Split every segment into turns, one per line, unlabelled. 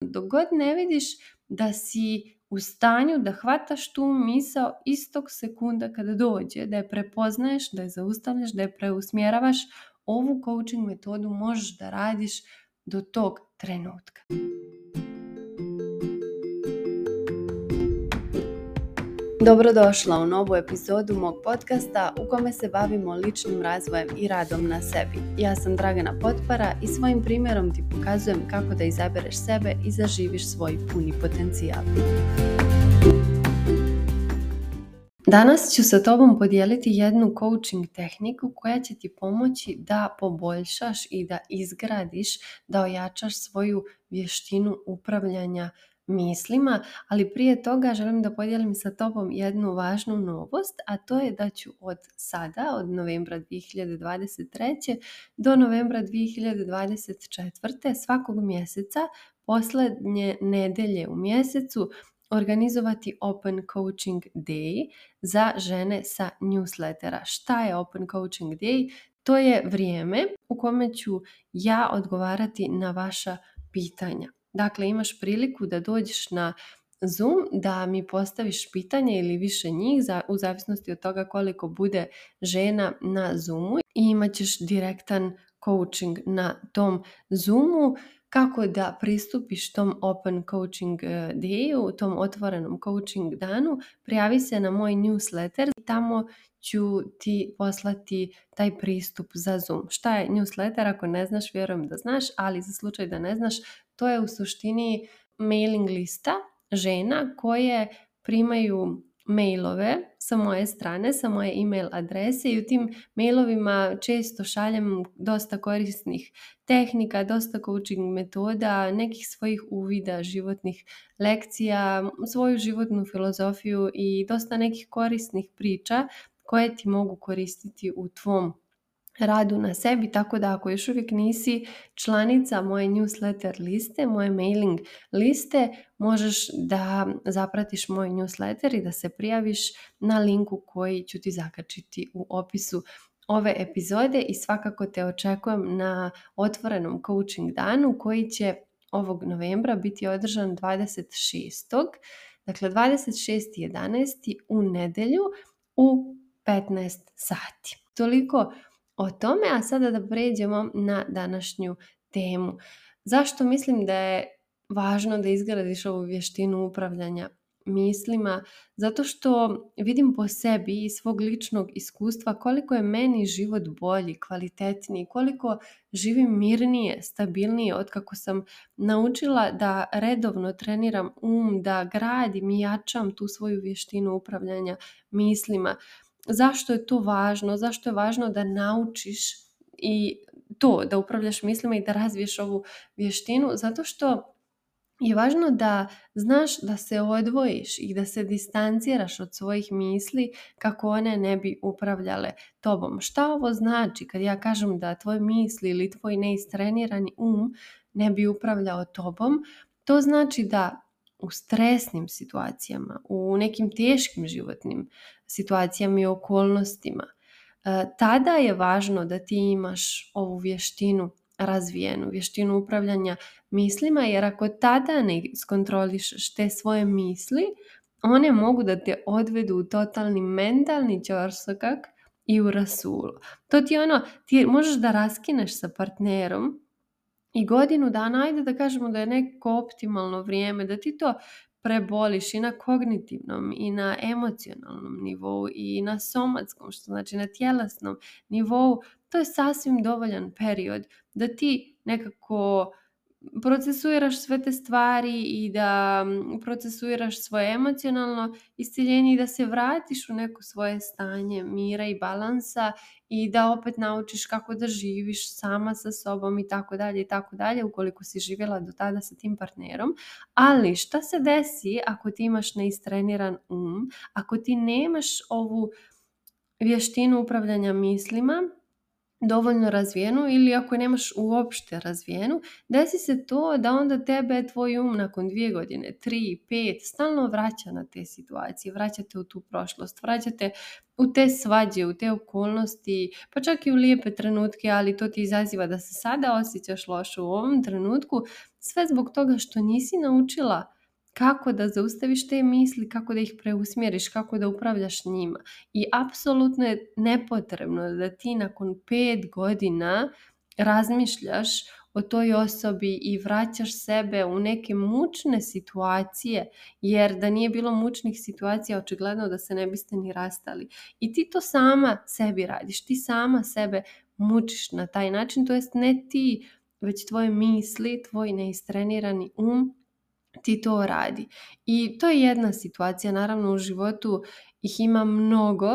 Dok god ne vidiš da si u stanju da hvataš tu misao istog sekunda kada dođe, da je prepoznaješ, da je zaustavljaš, da je preusmjeravaš, ovu coaching metodu možeš da radiš do tog trenutka. Dobrodošla u novu epizodu mog podcasta u kome se bavimo ličnim razvojem i radom na sebi. Ja sam Dragana Potpara i svojim primjerom ti pokazujem kako da izabereš sebe i zaživiš svoj puni potencijal. Danas ću sa tobom podijeliti jednu coaching tehniku koja će ti pomoći da poboljšaš i da izgradiš, da ojačaš svoju vještinu upravljanja mislima, ali prije toga želim da podijelim sa tobom jednu važnu novost, a to je da ću od sada, od novembra 2023. do novembra 2024. svakog mjeseca, posljednje nedelje u mjesecu, organizovati Open Coaching Day za žene sa newslettera. Šta je Open Coaching Day? To je vrijeme u kome ću ja odgovarati na vaša pitanja. Dakle, imaš priliku da dođeš na Zoom da mi postaviš pitanje ili više njih u zavisnosti od toga koliko bude žena na Zoomu i imat ćeš direktan coaching na tom Zoomu kako da pristupiš tom open coaching e, Day-u, tom otvorenom coaching danu, prijavi se na moj newsletter, tamo ću ti poslati taj pristup za Zoom. Šta je newsletter? Ako ne znaš, vjerujem da znaš, ali za slučaj da ne znaš, to je u suštini mailing lista žena koje primaju mailove sa moje strane, sa moje email adrese i u tim mailovima često šaljem dosta korisnih tehnika, dosta coaching metoda, nekih svojih uvida, životnih lekcija, svoju životnu filozofiju i dosta nekih korisnih priča koje ti mogu koristiti u tvom radu na sebi, tako da ako još uvijek nisi članica moje newsletter liste, moje mailing liste, možeš da zapratiš moj newsletter i da se prijaviš na linku koji ću ti zakačiti u opisu ove epizode i svakako te očekujem na otvorenom coaching danu koji će ovog novembra biti održan 26. Dakle, 26.11. u nedelju u 15 sati. Toliko o tome, a sada da pređemo na današnju temu. Zašto mislim da je važno da izgradiš ovu vještinu upravljanja mislima, zato što vidim po sebi i svog ličnog iskustva koliko je meni život bolji, kvalitetniji, koliko živim mirnije, stabilnije od kako sam naučila da redovno treniram um, da gradim i jačam tu svoju vještinu upravljanja mislima zašto je to važno, zašto je važno da naučiš i to, da upravljaš mislima i da razviješ ovu vještinu, zato što je važno da znaš da se odvojiš i da se distanciraš od svojih misli kako one ne bi upravljale tobom. Šta ovo znači kad ja kažem da tvoje misli ili tvoj neistrenirani um ne bi upravljao tobom? To znači da u stresnim situacijama, u nekim teškim životnim situacijama i okolnostima, e, tada je važno da ti imaš ovu vještinu razvijenu, vještinu upravljanja mislima, jer ako tada ne skontrolišeš te svoje misli, one mogu da te odvedu u totalni mentalni čorsokak i u rasulo. To ti je ono, ti možeš da raskineš sa partnerom i godinu dana, ajde da kažemo da je neko optimalno vrijeme, da ti to preboliš i na kognitivnom i na emocionalnom nivou i na somatskom, što znači na tjelesnom nivou, to je sasvim dovoljan period da ti nekako procesuiraš sve te stvari i da mm, procesuiraš svoje emocionalno isciljenje i da se vratiš u neko svoje stanje mira i balansa i da opet naučiš kako da živiš sama sa sobom i tako dalje i tako dalje ukoliko si živjela do tada sa tim partnerom. Ali šta se desi ako ti imaš neistreniran um, ako ti nemaš ovu vještinu upravljanja mislima, dovoljno razvijenu ili ako nemaš uopšte razvijenu, desi se to da onda tebe tvoj um nakon dvije godine, tri, pet, stalno vraća na te situacije, vraćate u tu prošlost, vraćate u te svađe, u te okolnosti, pa čak i u lijepe trenutke, ali to ti izaziva da se sada osjećaš loše u ovom trenutku, sve zbog toga što nisi naučila kako da zaustaviš te misli, kako da ih preusmjeriš, kako da upravljaš njima. I apsolutno je nepotrebno da ti nakon pet godina razmišljaš o toj osobi i vraćaš sebe u neke mučne situacije, jer da nije bilo mučnih situacija, očigledno da se ne biste ni rastali. I ti to sama sebi radiš, ti sama sebe mučiš na taj način, to jest ne ti, već tvoje misli, tvoj neistrenirani um ti to radi. I to je jedna situacija, naravno u životu ih ima mnogo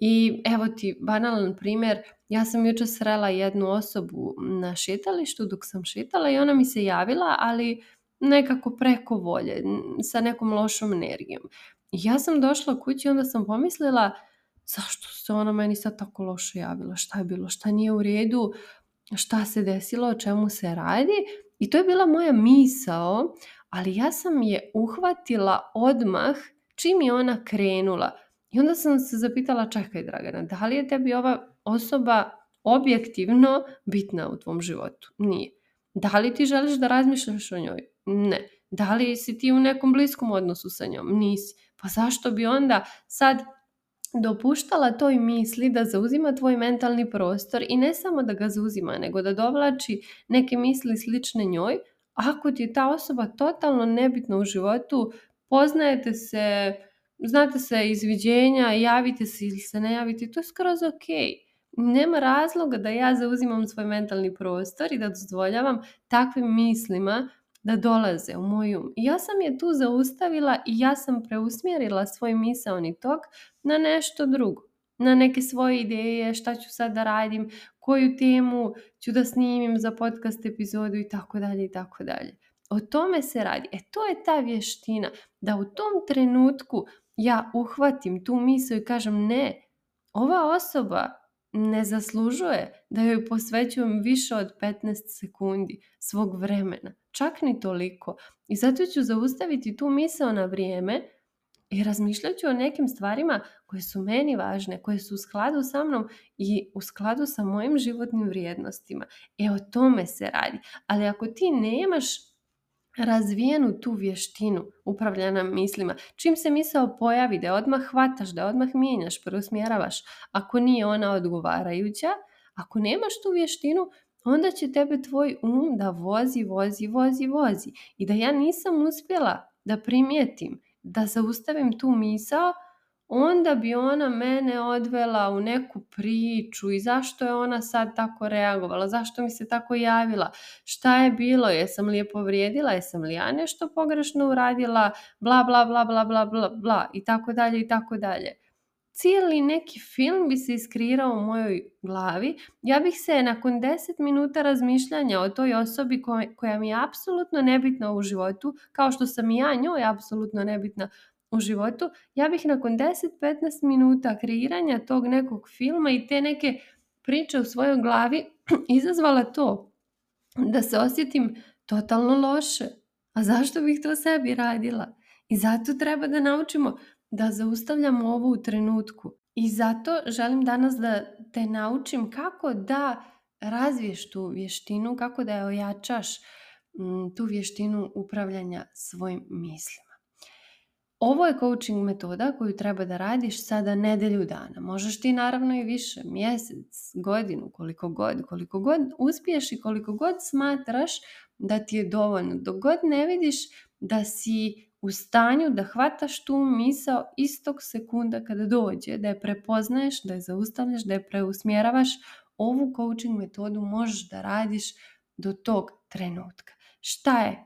i evo ti banalan primjer, ja sam jučer srela jednu osobu na šetalištu dok sam šetala i ona mi se javila, ali nekako preko volje, sa nekom lošom energijom. Ja sam došla kući i onda sam pomislila zašto se ona meni sad tako loše javila, šta je bilo, šta nije u redu, šta se desilo, o čemu se radi. I to je bila moja misao ali ja sam je uhvatila odmah čim je ona krenula. I onda sam se zapitala, čekaj Dragana, da li je tebi ova osoba objektivno bitna u tvom životu? Nije. Da li ti želiš da razmišljaš o njoj? Ne. Da li si ti u nekom bliskom odnosu sa njom? Nisi. Pa zašto bi onda sad dopuštala toj misli da zauzima tvoj mentalni prostor i ne samo da ga zauzima, nego da dovlači neke misli slične njoj, ako ti je ta osoba totalno nebitna u životu, poznajete se, znate se izviđenja, javite se ili se ne javite, to je skroz ok. Nema razloga da ja zauzimam svoj mentalni prostor i da dozvoljavam takvim mislima da dolaze u moj um. ja sam je tu zaustavila i ja sam preusmjerila svoj misaoni tok na nešto drugo na neke svoje ideje, šta ću sad da radim, koju temu ću da snimim za podcast epizodu i tako dalje i tako dalje. O tome se radi. E to je ta vještina da u tom trenutku ja uhvatim tu misao i kažem ne, ova osoba ne zaslužuje da joj posvećujem više od 15 sekundi svog vremena. Čak ni toliko. I zato ću zaustaviti tu misao na vrijeme i razmišljat ću o nekim stvarima koje su meni važne, koje su u skladu sa mnom i u skladu sa mojim životnim vrijednostima. E o tome se radi. Ali ako ti nemaš razvijenu tu vještinu upravljana mislima. Čim se misao pojavi da odmah hvataš, da odmah mijenjaš, preusmjeravaš. Ako nije ona odgovarajuća, ako nemaš tu vještinu, onda će tebe tvoj um da vozi, vozi, vozi, vozi. I da ja nisam uspjela da primijetim da zaustavim tu misao, onda bi ona mene odvela u neku priču i zašto je ona sad tako reagovala, zašto mi se tako javila, šta je bilo, jesam li je povrijedila, jesam li ja nešto pogrešno uradila, bla, bla, bla, bla, bla, bla, bla, i tako dalje, i tako dalje cijeli neki film bi se iskrirao u mojoj glavi. Ja bih se nakon 10 minuta razmišljanja o toj osobi koja, mi je apsolutno nebitna u životu, kao što sam i ja njoj apsolutno nebitna u životu, ja bih nakon 10-15 minuta kreiranja tog nekog filma i te neke priče u svojoj glavi izazvala to da se osjetim totalno loše. A zašto bih to sebi radila? I zato treba da naučimo da zaustavljamo ovo u trenutku. I zato želim danas da te naučim kako da razviješ tu vještinu, kako da je ojačaš mm, tu vještinu upravljanja svojim mislima. Ovo je coaching metoda koju treba da radiš sada nedelju dana. Možeš ti naravno i više, mjesec, godinu, koliko god, koliko god uspiješ i koliko god smatraš da ti je dovoljno. Dok god ne vidiš da si u stanju da hvataš tu misao istog sekunda kada dođe, da je prepoznaješ, da je zaustavljaš, da je preusmjeravaš. Ovu coaching metodu možeš da radiš do tog trenutka. Šta je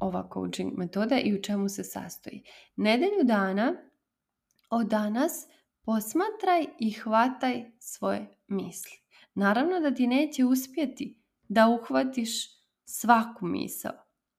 ova coaching metoda i u čemu se sastoji? Nedelju dana od danas posmatraj i hvataj svoje misli. Naravno da ti neće uspjeti da uhvatiš svaku misao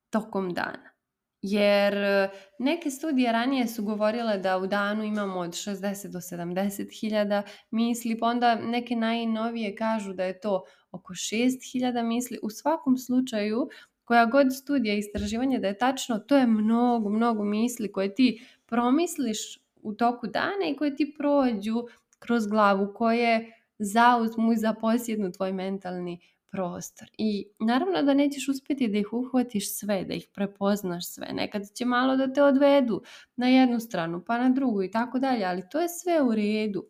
tokom dana. Jer e, neke studije ranije su govorile da u danu imamo od 60 do 70 hiljada misli, pa onda neke najnovije kažu da je to oko 6 hiljada misli. U svakom slučaju, koja god studija i istraživanje da je tačno, to je mnogo, mnogo misli koje ti promisliš u toku dana i koje ti prođu kroz glavu, koje zauzmu i zaposjednu tvoj mentalni prostor. I naravno da nećeš uspjeti da ih uhvatiš sve, da ih prepoznaš sve. Nekad će malo da te odvedu na jednu stranu, pa na drugu i tako dalje, ali to je sve u redu.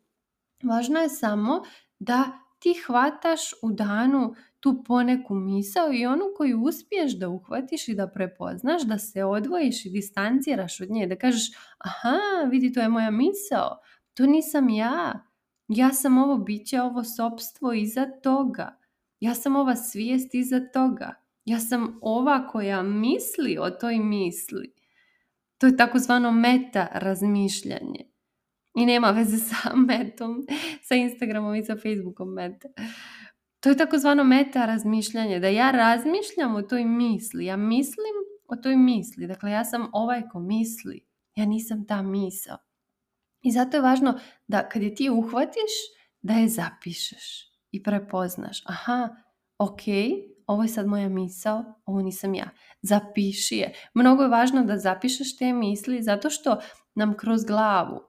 Važno je samo da ti hvataš u danu tu poneku misao i onu koju uspiješ da uhvatiš i da prepoznaš, da se odvojiš i distanciraš od nje, da kažeš aha, vidi to je moja misao, to nisam ja, ja sam ovo biće, ovo sopstvo iza toga. Ja sam ova svijest iza toga. Ja sam ova koja misli o toj misli. To je takozvano meta razmišljanje. I nema veze sa metom, sa Instagramom i sa Facebookom meta. To je takozvano meta razmišljanje. Da ja razmišljam o toj misli. Ja mislim o toj misli. Dakle, ja sam ovaj ko misli. Ja nisam ta misao. I zato je važno da kad je ti uhvatiš, da je zapišeš i prepoznaš, aha, ok, ovo je sad moja misao, ovo nisam ja. Zapiši je. Mnogo je važno da zapišeš te misli zato što nam kroz glavu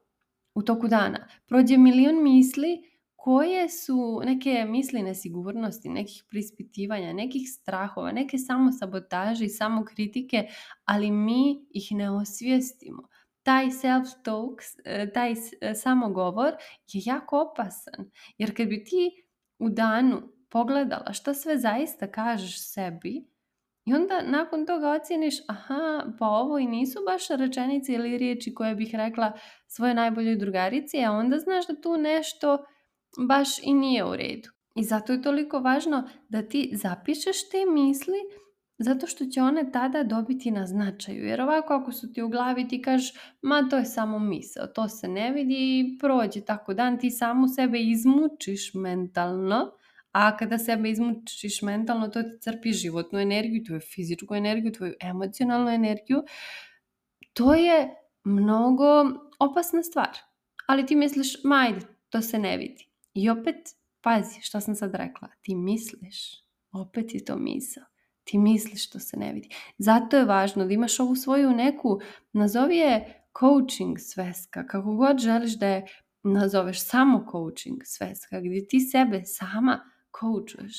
u toku dana prođe milion misli koje su neke misli nesigurnosti, nekih prispitivanja, nekih strahova, neke sabotaže i samokritike, ali mi ih ne osvijestimo. Taj self-talk, eh, taj eh, samogovor je jako opasan. Jer kad bi ti u danu pogledala što sve zaista kažeš sebi i onda nakon toga ocjeniš aha, pa ovo i nisu baš rečenice ili riječi koje bih rekla svoje najboljoj drugarici, a onda znaš da tu nešto baš i nije u redu. I zato je toliko važno da ti zapišeš te misli zato što će one tada dobiti na značaju jer ovako ako su ti u glavi ti kažeš ma to je samo misao, to se ne vidi i prođe tako dan, ti samo sebe izmučiš mentalno, a kada sebe izmučiš mentalno to ti crpi životnu energiju, tvoju fizičku energiju, tvoju emocionalnu energiju. To je mnogo opasna stvar, ali ti misliš ma ajde, to se ne vidi. I opet, pazi, što sam sad rekla, ti misliš, opet je to misao ti misliš što se ne vidi. Zato je važno da imaš ovu svoju neku, nazovi je coaching sveska, kako god želiš da je nazoveš samo coaching sveska, gdje ti sebe sama coachuješ.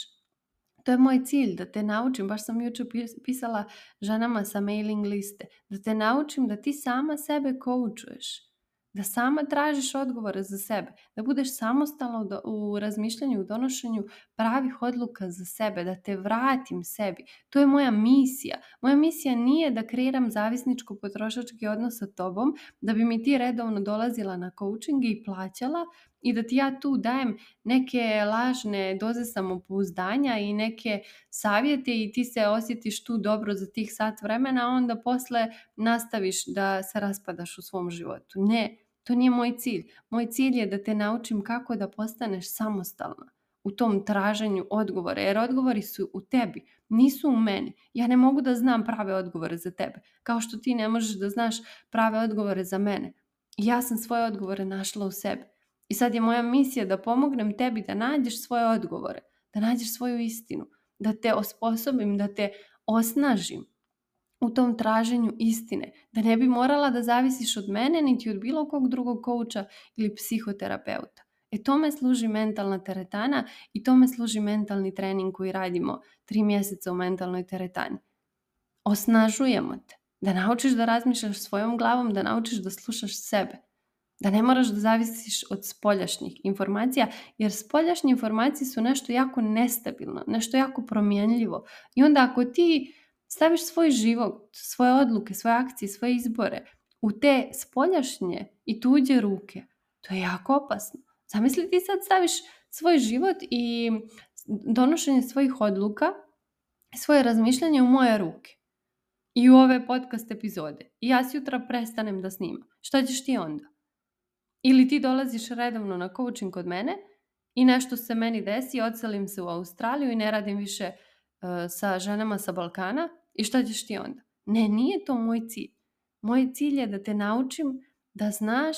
To je moj cilj, da te naučim, baš sam jučer pisala ženama sa mailing liste, da te naučim da ti sama sebe coachuješ da sama tražiš odgovore za sebe, da budeš samostalno u razmišljanju, u donošenju pravih odluka za sebe, da te vratim sebi. To je moja misija. Moja misija nije da kreiram zavisničku potrošački odnos sa tobom, da bi mi ti redovno dolazila na coaching i plaćala, i da ti ja tu dajem neke lažne doze samopouzdanja i neke savjete i ti se osjetiš tu dobro za tih sat vremena, a onda posle nastaviš da se raspadaš u svom životu. Ne, to nije moj cilj. Moj cilj je da te naučim kako da postaneš samostalna u tom traženju odgovora, jer odgovori su u tebi, nisu u meni. Ja ne mogu da znam prave odgovore za tebe, kao što ti ne možeš da znaš prave odgovore za mene. Ja sam svoje odgovore našla u sebi i sad je moja misija da pomognem tebi da nađeš svoje odgovore, da nađeš svoju istinu, da te osposobim, da te osnažim u tom traženju istine, da ne bi morala da zavisiš od mene niti od bilo kog drugog kouča ili psihoterapeuta. E tome služi mentalna teretana i tome služi mentalni trening koji radimo tri mjeseca u mentalnoj teretani. Osnažujemo te da naučiš da razmišljaš svojom glavom, da naučiš da slušaš sebe, da ne moraš da zavisiš od spoljašnjih informacija, jer spoljašnje informacije su nešto jako nestabilno, nešto jako promjenljivo. I onda ako ti staviš svoj život, svoje odluke, svoje akcije, svoje izbore u te spoljašnje i tuđe ruke, to je jako opasno. Zamisli ti sad staviš svoj život i donošenje svojih odluka, svoje razmišljanje u moje ruke i u ove podcast epizode. I ja si jutra prestanem da snimam. Šta ćeš ti onda? Ili ti dolaziš redovno na coaching kod mene i nešto se meni desi, odselim se u Australiju i ne radim više e, sa ženama sa Balkana i šta ćeš ti onda? Ne, nije to moj cilj. Moj cilj je da te naučim da znaš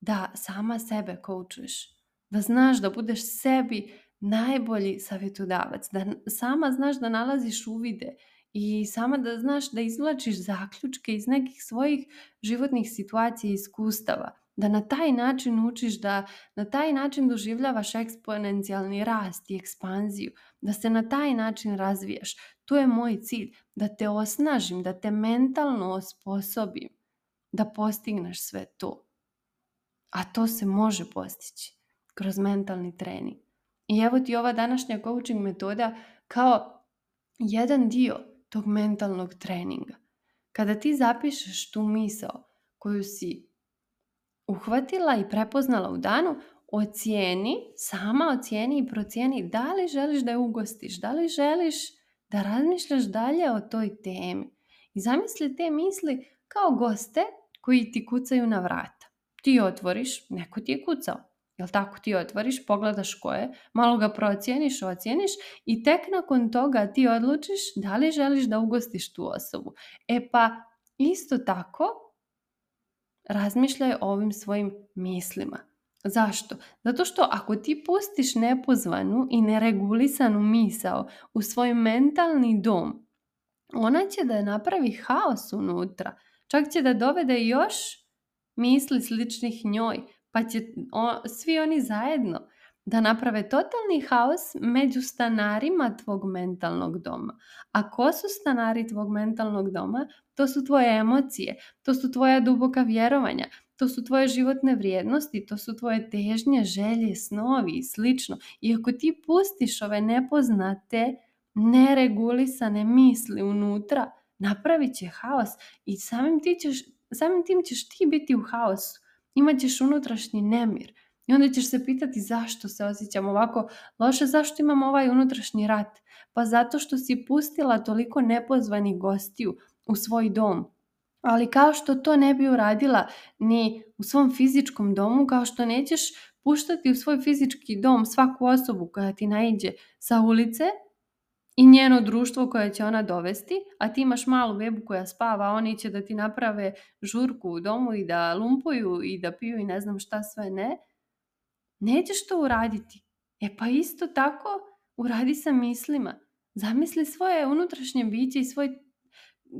da sama sebe coachuješ. Da znaš da budeš sebi najbolji savjetodavac. Da sama znaš da nalaziš uvide i sama da znaš da izvlačiš zaključke iz nekih svojih životnih situacija i iskustava da na taj način učiš, da na taj način doživljavaš eksponencijalni rast i ekspanziju, da se na taj način razviješ. To je moj cilj, da te osnažim, da te mentalno osposobim, da postigneš sve to. A to se može postići kroz mentalni trening. I evo ti ova današnja coaching metoda kao jedan dio tog mentalnog treninga. Kada ti zapišeš tu misao koju si uhvatila i prepoznala u danu, ocijeni, sama ocijeni i procijeni da li želiš da je ugostiš, da li želiš da razmišljaš dalje o toj temi. I zamisli te misli kao goste koji ti kucaju na vrata. Ti otvoriš, neko ti je kucao. Jel tako ti otvoriš, pogledaš ko je, malo ga procijeniš, ocijeniš i tek nakon toga ti odlučiš da li želiš da ugostiš tu osobu. E pa isto tako razmišljaj o ovim svojim mislima. Zašto? Zato što ako ti pustiš nepozvanu i neregulisanu misao u svoj mentalni dom, ona će da napravi haos unutra. Čak će da dovede još misli sličnih njoj, pa će svi oni zajedno da naprave totalni haos među stanarima tvog mentalnog doma. A ko su stanari tvog mentalnog doma? To su tvoje emocije, to su tvoja duboka vjerovanja, to su tvoje životne vrijednosti, to su tvoje težnje, želje, snovi i slično. I ako ti pustiš ove nepoznate, neregulisane misli unutra, napravit će haos i samim, samim tim ćeš ti biti u haosu. Imaćeš unutrašnji nemir i onda ćeš se pitati zašto se osjećam ovako loše, zašto imam ovaj unutrašnji rat? Pa zato što si pustila toliko nepozvanih gostiju u svoj dom. Ali kao što to ne bi uradila ni u svom fizičkom domu, kao što nećeš puštati u svoj fizički dom svaku osobu koja ti naiđe sa ulice i njeno društvo koje će ona dovesti, a ti imaš malu bebu koja spava, oni će da ti naprave žurku u domu i da lumpuju i da piju i ne znam šta sve ne, Nećeš to uraditi. E pa isto tako uradi sa mislima. Zamisli svoje unutrašnje biće i svoj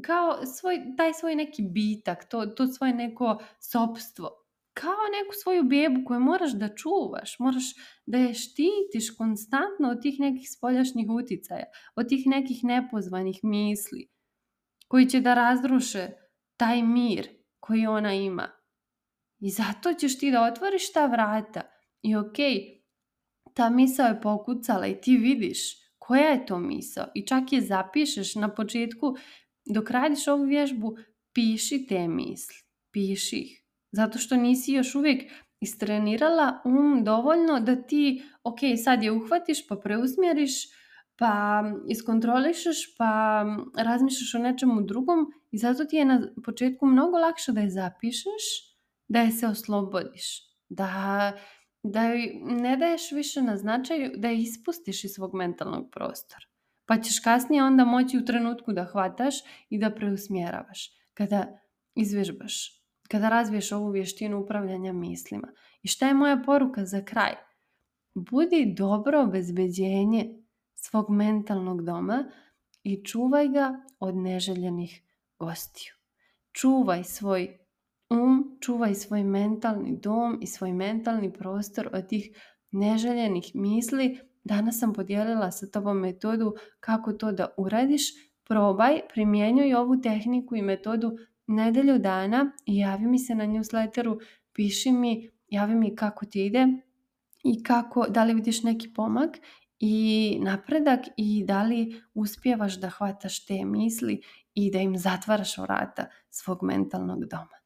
kao svoj, taj svoj neki bitak, to, to svoje neko sopstvo. Kao neku svoju bebu koju moraš da čuvaš, moraš da je štitiš konstantno od tih nekih spoljašnjih uticaja, od tih nekih nepozvanih misli koji će da razruše taj mir koji ona ima. I zato ćeš ti da otvoriš ta vrata i ok, ta misa je pokucala i ti vidiš koja je to misao i čak je zapišeš na početku dok radiš ovu vježbu piši te misli, piši ih. Zato što nisi još uvijek istrenirala um dovoljno da ti, ok, sad je uhvatiš pa preusmjeriš, pa iskontrolišeš, pa razmišljaš o nečemu drugom i zato ti je na početku mnogo lakše da je zapišeš, da je se oslobodiš, da da joj ne daješ više na značaju, da je ispustiš iz svog mentalnog prostora. Pa ćeš kasnije onda moći u trenutku da hvataš i da preusmjeravaš. Kada izvježbaš, kada razviješ ovu vještinu upravljanja mislima. I šta je moja poruka za kraj? Budi dobro obezbeđenje svog mentalnog doma i čuvaj ga od neželjenih gostiju. Čuvaj svoj um čuva svoj mentalni dom i svoj mentalni prostor od tih neželjenih misli. Danas sam podijelila sa tobom metodu kako to da uradiš. Probaj, primjenjuj ovu tehniku i metodu nedelju dana i javi mi se na newsletteru, piši mi, javi mi kako ti ide i kako, da li vidiš neki pomak i napredak i da li uspijevaš da hvataš te misli i da im zatvaraš vrata svog mentalnog doma.